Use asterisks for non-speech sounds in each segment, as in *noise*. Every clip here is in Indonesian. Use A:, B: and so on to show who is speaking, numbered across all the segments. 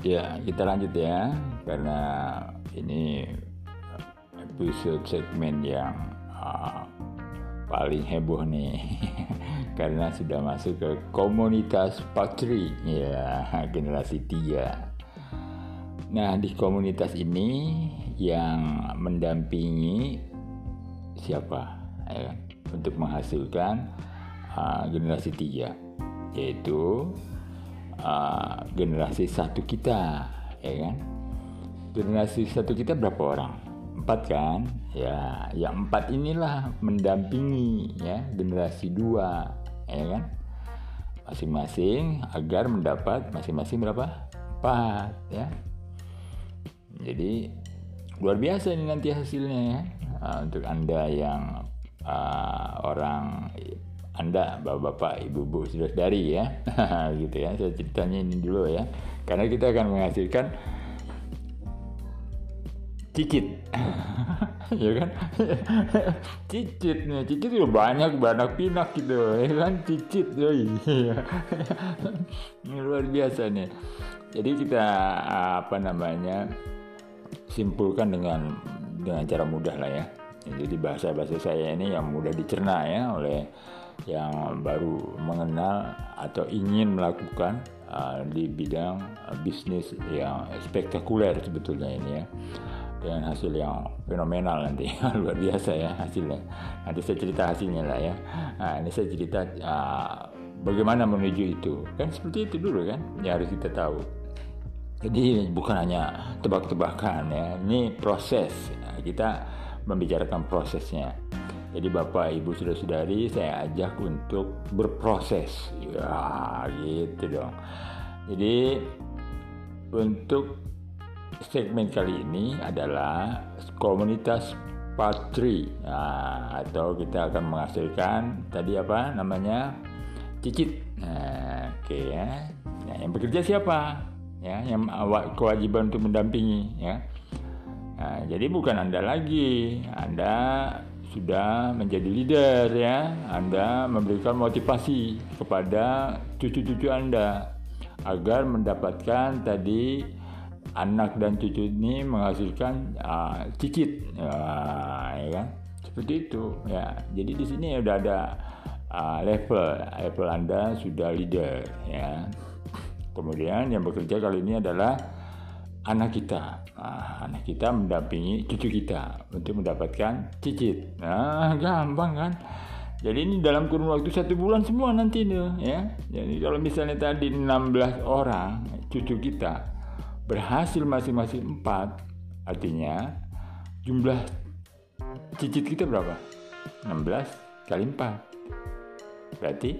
A: Ya, kita lanjut ya, karena ini episode segmen yang uh, paling heboh nih, *laughs* karena sudah masuk ke komunitas Patri, ya generasi tiga. Nah, di komunitas ini yang mendampingi siapa ya, untuk menghasilkan uh, generasi tiga, yaitu uh, generasi satu kita ya kan? Generasi satu kita berapa orang? Empat kan? Ya yang empat inilah mendampingi ya generasi dua ya kan? Masing-masing agar mendapat masing-masing berapa? Empat ya. Jadi luar biasa ini nanti hasilnya ya. Uh, untuk anda yang uh, orang anda, bapak-bapak, ibu-ibu, saudari ya, *laughs* gitu ya. Saya ceritanya ini dulu ya, karena kita akan menghasilkan cicit, *laughs* ya kan? *laughs* cicit nih, cicit itu banyak banyak pinak gitu, ya kan? Cicit, ini luar biasa nih. Jadi kita apa namanya simpulkan dengan dengan cara mudah lah ya. Jadi bahasa-bahasa saya ini yang mudah dicerna ya oleh yang baru mengenal atau ingin melakukan uh, di bidang uh, bisnis yang spektakuler sebetulnya ini ya. Dengan hasil yang fenomenal nanti. *laughs* Luar biasa ya hasilnya. Nanti saya cerita hasilnya lah ya. Nah ini saya cerita uh, bagaimana menuju itu. Kan seperti itu dulu kan yang harus kita tahu. Jadi bukan hanya tebak-tebakan ya ini proses. Nah, kita membicarakan prosesnya jadi Bapak Ibu Saudara-saudari saya ajak untuk berproses. Ya, gitu dong. Jadi untuk segmen kali ini adalah komunitas patri. Nah, atau kita akan menghasilkan tadi apa namanya? Cicit. Nah, oke okay, ya. Nah, yang bekerja siapa? Ya yang kewajiban untuk mendampingi ya. Nah, jadi bukan anda lagi. Anda sudah menjadi leader ya. Anda memberikan motivasi kepada cucu-cucu Anda agar mendapatkan tadi anak dan cucu ini menghasilkan uh, cicit. Uh, ya kan? Seperti itu ya. Jadi di sini sudah ada uh, level level Anda sudah leader ya. Kemudian yang bekerja kali ini adalah anak kita. Nah, anak kita mendampingi cucu kita untuk mendapatkan cicit. Nah, gampang kan? Jadi ini dalam kurun waktu satu bulan semua nanti nih, ya. Jadi kalau misalnya tadi 16 orang cucu kita berhasil masing-masing 4, artinya jumlah cicit kita berapa? 16 kali 4. Berarti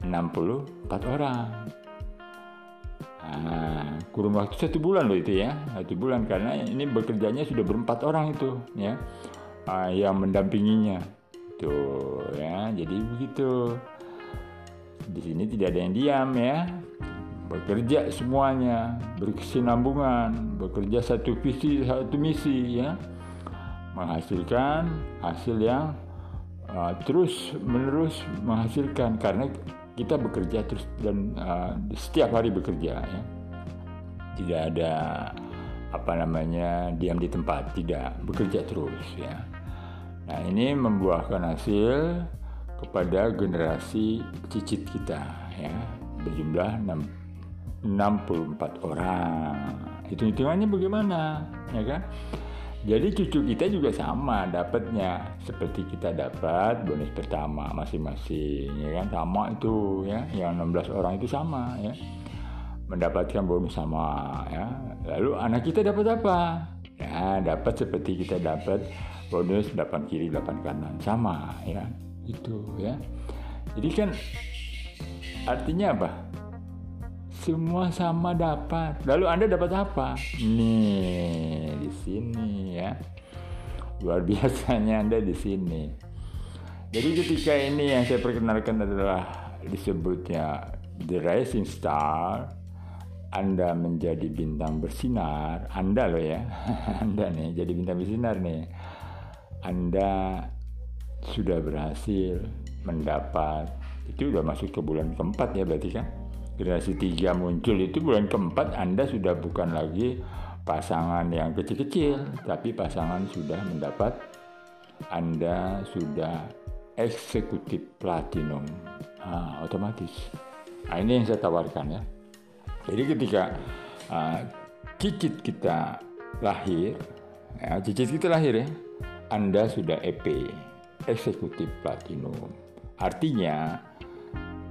A: 64 orang. Nah, kurun waktu satu bulan loh itu ya, satu bulan karena ini bekerjanya sudah berempat orang itu ya, uh, yang mendampinginya, tuh ya, jadi begitu. Di sini tidak ada yang diam ya, bekerja semuanya, berkesinambungan, bekerja satu visi satu misi ya, menghasilkan hasil yang uh, terus menerus menghasilkan. Karena kita bekerja terus dan uh, setiap hari bekerja ya. Tidak ada apa namanya diam di tempat tidak. Bekerja terus ya. Nah ini membuahkan hasil kepada generasi cicit kita ya. Berjumlah 6, 64 orang. Hitung-hitungannya bagaimana ya kan jadi cucu kita juga sama dapatnya. Seperti kita dapat bonus pertama masing-masing ya kan? Sama itu ya. Yang 16 orang itu sama ya. Mendapatkan bonus sama ya. Lalu anak kita dapat apa? Ya dapat seperti kita dapat bonus 8 kiri 8 kanan. Sama ya. Itu ya. Jadi kan artinya apa semua sama dapat. Lalu Anda dapat apa? Nih, di sini ya. Luar biasanya Anda di sini. Jadi ketika ini yang saya perkenalkan adalah disebutnya The Rising Star, Anda menjadi bintang bersinar, Anda loh ya, *laughs* Anda nih jadi bintang bersinar nih. Anda sudah berhasil mendapat itu udah masuk ke bulan keempat ya berarti kan generasi tiga muncul itu bulan keempat Anda sudah bukan lagi pasangan yang kecil-kecil, tapi pasangan sudah mendapat Anda sudah eksekutif platinum, nah, otomatis. Nah, ini yang saya tawarkan ya. Jadi ketika uh, cicit kita lahir, ya, cicit kita lahir ya, Anda sudah EP, eksekutif platinum. Artinya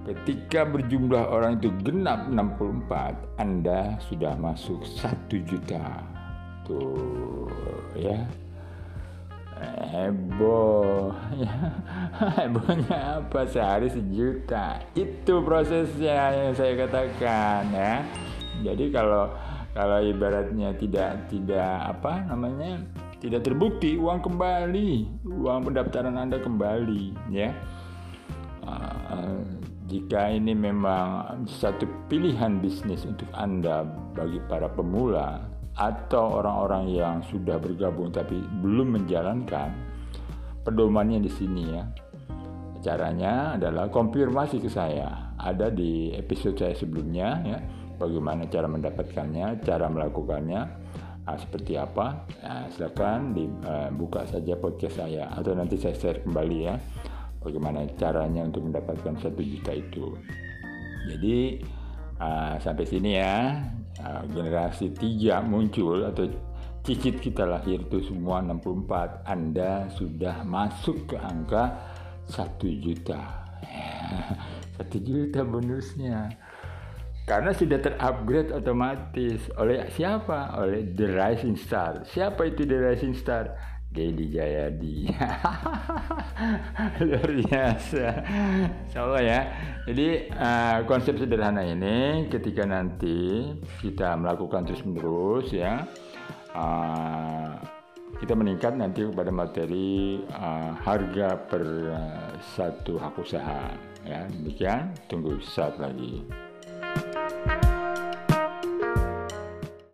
A: ketika berjumlah orang itu genap 64, Anda sudah masuk satu juta. Tuh ya. Heboh. Ya. *laughs* Hebohnya apa? Sehari sejuta. Itu prosesnya yang saya katakan ya. Jadi kalau kalau ibaratnya tidak tidak apa namanya tidak terbukti uang kembali uang pendaftaran anda kembali ya uh, jika ini memang satu pilihan bisnis untuk anda bagi para pemula atau orang-orang yang sudah bergabung tapi belum menjalankan pedomannya di sini ya caranya adalah konfirmasi ke saya ada di episode saya sebelumnya ya bagaimana cara mendapatkannya cara melakukannya Nah, seperti apa? Nah, silakan dibuka uh, saja podcast saya atau nanti saya share kembali ya bagaimana caranya untuk mendapatkan satu juta itu. Jadi uh, sampai sini ya. Uh, generasi tiga muncul atau cicit kita lahir itu semua 64 Anda sudah masuk ke angka satu juta. *laughs* Satu juta bonusnya karena sudah terupgrade otomatis oleh siapa? Oleh The Rising Star. Siapa itu The Rising Star? Dedi Jayadi. *laughs* Luar biasa. Insyaallah ya. Jadi uh, konsep sederhana ini ketika nanti kita melakukan terus menerus ya. Uh, kita meningkat nanti pada materi uh, harga per uh, satu hak usaha ya demikian tunggu saat lagi